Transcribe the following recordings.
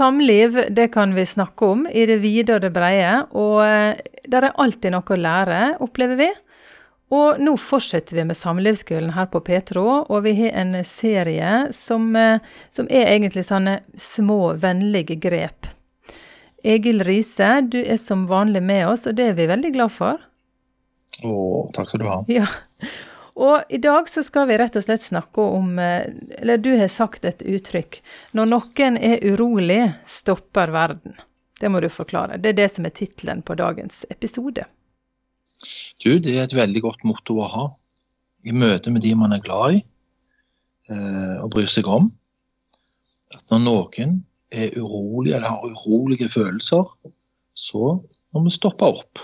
samliv det kan vi snakke om i det vide og det breie, og eh, der er alltid noe å lære, opplever vi. Og nå fortsetter vi med Samlivsskolen her på Petro, og vi har en serie som, eh, som er egentlig sånne små, vennlige grep. Egil Riise, du er som vanlig med oss, og det er vi veldig glad for. Å, takk skal du ha. Ja. Og i dag så skal vi rett og slett snakke om eh, Eller du har sagt et uttrykk. Når noen er urolig, stopper verden. Det må du forklare. Det er det som er tittelen på dagens episode. Du, det er et veldig godt motto å ha i møte med de man er glad i eh, og bryr seg om. At når noen er urolig eller har urolige følelser, så må vi stoppe opp.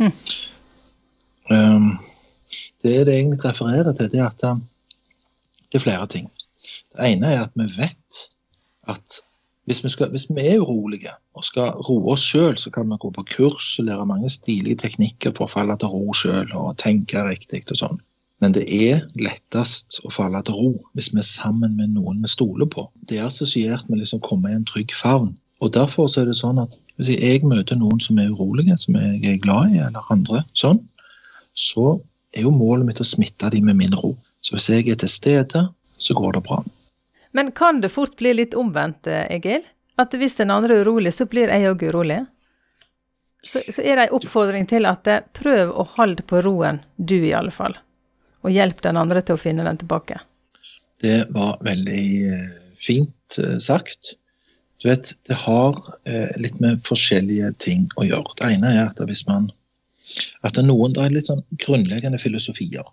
Hm. Det det egentlig refererer til, det er at um, det er flere ting. Det ene er at vi vet at hvis vi, skal, hvis vi er urolige og skal roe oss sjøl, så kan vi gå på kurs og lære mange stilige teknikker for å falle til ro sjøl og tenke riktig og sånn. Men det er lettest å falle til ro hvis vi er sammen med noen vi stoler på. Det er assosiert med liksom komme i en trygg favn. Og Derfor er det sånn at hvis jeg møter noen som er urolige, som jeg er glad i, eller andre sånn, så er jo målet mitt å smitte dem med min ro. Så hvis jeg er til stede, så går det bra. Men kan det fort bli litt omvendt, Egil? At hvis den andre er urolig, så blir jeg òg urolig? Så, så, er det en oppfordring til at eh, prøv å holde på roen, du i alle fall. Og hjelp den andre til å finne den tilbake. Det var veldig eh, fint eh, sagt. Du vet, det har litt med forskjellige ting å gjøre. Det ene er at hvis man at noen, det er litt sånn grunnleggende filosofier.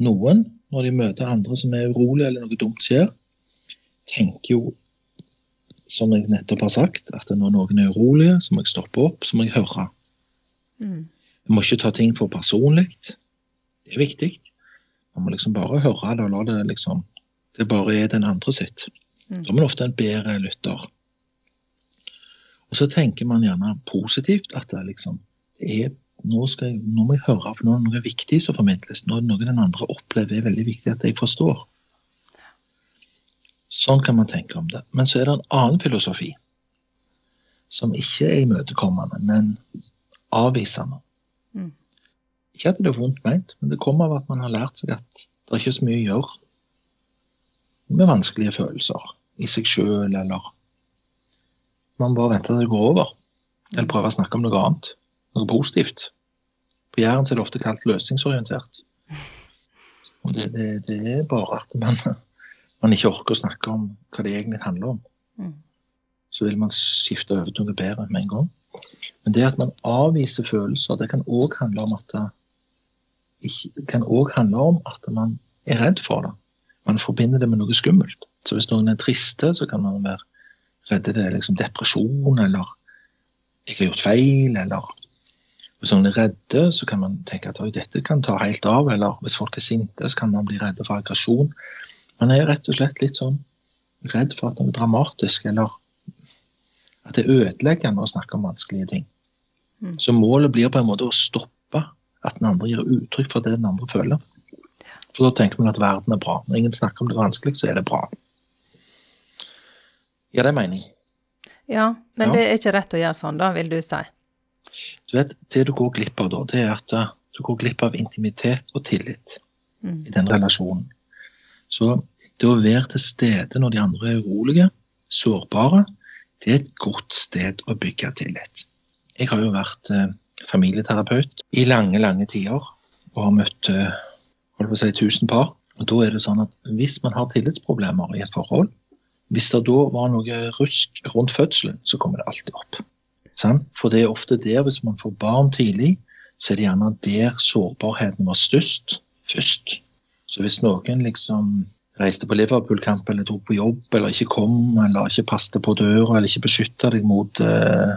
Noen, når de møter andre som er urolige eller noe dumt skjer, tenker jo, som jeg nettopp har sagt, at når noen er urolige, så må jeg stoppe opp, så må jeg høre. Mm. Jeg må ikke ta ting for personlig. Det er viktig. Man må liksom bare høre det og la det liksom Det bare er den andre sitt. Mm. Da er man ofte en bedre lytter. Og så tenker man gjerne positivt at det liksom det er nå, jeg, nå, må jeg høre, for nå er det noe viktig som formidles. Nå er det noe den andre opplever er veldig viktig at jeg forstår. Sånn kan man tenke om det. Men så er det en annen filosofi som ikke er imøtekommende, men avvisende. Mm. Ikke at det er vondt ment, men det kommer av at man har lært seg at det er ikke så mye å gjøre med vanskelige følelser i seg sjøl, eller man bare venter til det går over. Eller prøver å snakke om noe annet, noe positivt. På Jæren er det ofte kalt løsningsorientert. Og det, det, det er bare at man man ikke orker å snakke om hva det egentlig handler om, Mm. så vil man skifte over til noe bedre med en gang. Men det at man avviser følelser, det kan òg handle om at det kan også handle om at man er redd for det. Man forbinder det med noe skummelt. Så hvis noen er triste, så kan man være redd det er liksom depresjon, eller jeg har gjort feil, eller hvis noen er redde, så kan man tenke at dette kan ta helt av. Eller hvis folk er sinte, så kan man bli redde for aggresjon. Man er rett og slett litt sånn redd for at noe er dramatisk, eller at det er ødeleggende å snakke om vanskelige ting. Mm. Så målet blir på en måte å stoppe at den andre gir uttrykk for det den andre føler. For da tenker man at verden er bra. Når ingen snakker om det vanskelig, så er det bra. Ja, det er mening? Ja, men Ja. det er ikke rett å gjøre sånn, da, vil du si. Du vet, Det du går glipp av da, det er at eh, du går glipp av intimitet og tillit Mm. i den relasjonen. Så det å være til stede når de andre er urolige, sårbare, det er et godt sted å bygge tillit. Jeg har jo vært eh, familieterapeut i lange, lange tider og har møtt eh, holdt på å si, tusen par. Og da er det sånn at Hvis man har tillitsproblemer i et forhold, hvis det da var noe rusk rundt fødselen, så kommer det alltid opp. Sant? For det er ofte der, hvis man får barn tidlig, så er det gjerne der sårbarheten var størst først. Så hvis noen liksom reiste på Liverpool-kamp eller dro på jobb eller ikke kom eller ikke passet på døra eller ikke beskytta deg mot eh,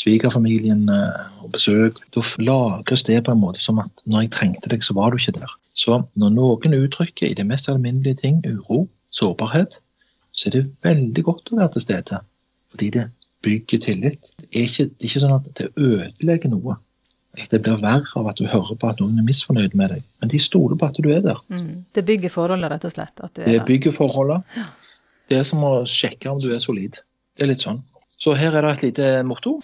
svigerfamilien eh, og besøk, da lagres det på en måte som at når jeg trengte deg, så var du ikke der. Så når noen uttrykker i det mest alminnelige ting uro, sårbarhet, så er det veldig godt å være til stede. Fordi det bygger tillit. Det er ikke, det er ikke sånn at det ødelegger noe. Det blir verre av at du hører på at noen er misfornøyd med deg. Men de stoler på at du er der. Mm. Det bygger forholdet, rett og slett. Er Det bygger forholdet. Det er som å sjekke om du er solid. Det er litt sånn. Så her er det et lite motto.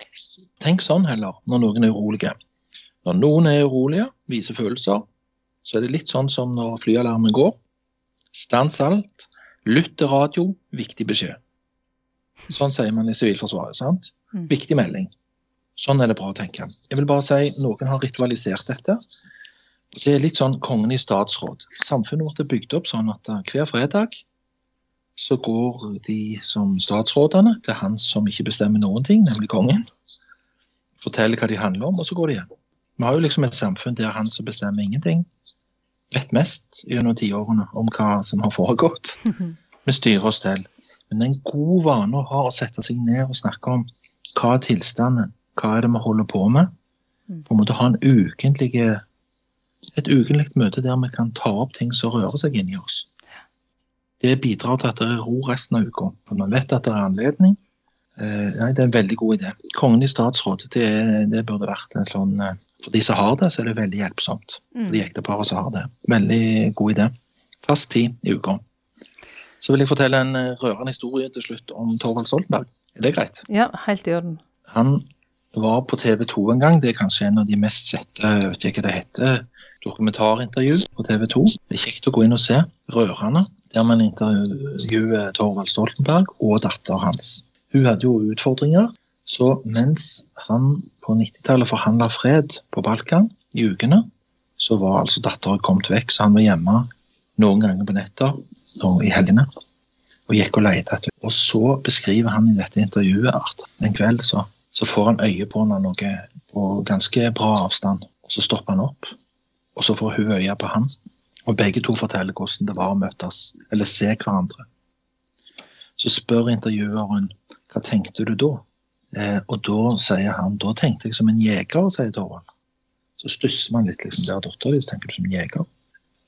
Tenk sånn heller når noen er urolige. Når noen er urolige, viser følelser, så er det litt sånn som når flyalarmen går. Stans alt. Lytt til radio. Viktig beskjed. Sånn sier man i Sivilforsvaret. sant? Mm. Viktig melding. Sånn er det bra å tenke. Jeg vil bare si noen har ritualisert dette. Det er litt sånn kongen i statsråd. Samfunnet vårt er bygd opp sånn at eh, hver fredag så går de som statsrådene til han som ikke bestemmer noen ting, nemlig kongen. Forteller hva de handler om, og så går de igjen. Vi har jo liksom et samfunn der han som bestemmer ingenting, vet mest gjennom tiårene om hva som har foregått. Vi styrer oss til. Men det er en god vane å ha å sette seg ned og snakke om hva er tilstanden, hva er det vi holder på med. Mm. På en måte ha en ukentlig, et ukentlig møte der vi kan ta opp ting som rører seg inni oss. Det bidrar til at det er ro resten av uka. Man vet at det er anledning. Eh, nei, Det er en veldig god idé. Kongen i statsråd, det, det burde vært en sånn eh, For de som har det, så er det veldig hjelpsomt. For de Mm. ekteparene som har det. Veldig god idé. Fast tid i uka. Så vil jeg fortelle en eh, rørende historie til slutt om Torvald Stoltenberg. Er det greit? Ja, helt i orden. Han var på TV 2 en gang. Det er kanskje en av de mest sette jeg vet ikke hva det heter, dokumentarintervju på TV 2. Det er kjekt å gå inn og se. Rørende. Der man intervjuer Torvald Stoltenberg og datteren hans. Hun hadde jo utfordringer. Så mens han på 90-tallet forhandla fred på Balkan i ukene, så var altså datteren kommet vekk, så han var hjemme noen ganger på netter og i helgene og gikk og lette etter Og så beskriver han i dette intervjuet at en kveld så, så får han øye på henne noe på ganske bra avstand. Og så stopper han opp, og så får hun øye på han. Og begge to forteller hvordan det var å møtes, eller se hverandre. Så spør intervjueren hva tenkte du da? Eh, og da sier han da tenkte jeg som en jeger, sier Torvald. Så stusser man litt, liksom. Det er dattera di, tenker du som jeger.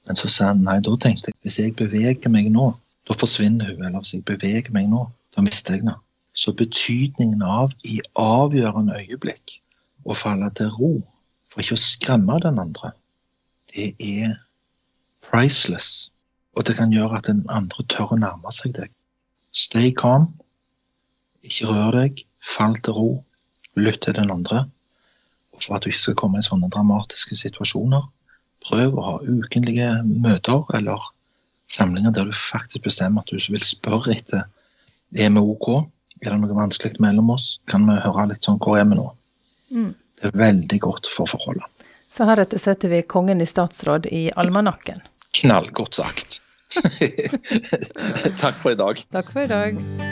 Men så sa han nei, da tenkte jeg hvis jeg beveger meg nå, da forsvinner hun. Eller hvis jeg beveger meg nå, da mister jeg henne. Så betydningen av i avgjørende øyeblikk å falle til ro for ikke å skremme den andre, det er priceless. Og det kan gjøre at den andre tør å nærme seg deg. Stay calm. Ikke rør deg. Fall til ro. Lytt til den andre. Og for at du ikke skal komme i sånne dramatiske situasjoner, prøv å ha ukentlige møter eller samlinger der du faktisk bestemmer at du vil spørre etter er vi ok, er det noe vanskelig mellom oss, kan vi høre litt sånn hvor er vi nå? Mm. Det er veldig godt for forholdet. Så heretter setter vi kongen i statsråd i almanakken. Knallgodt sagt. Takk for i dag. Takk for i dag.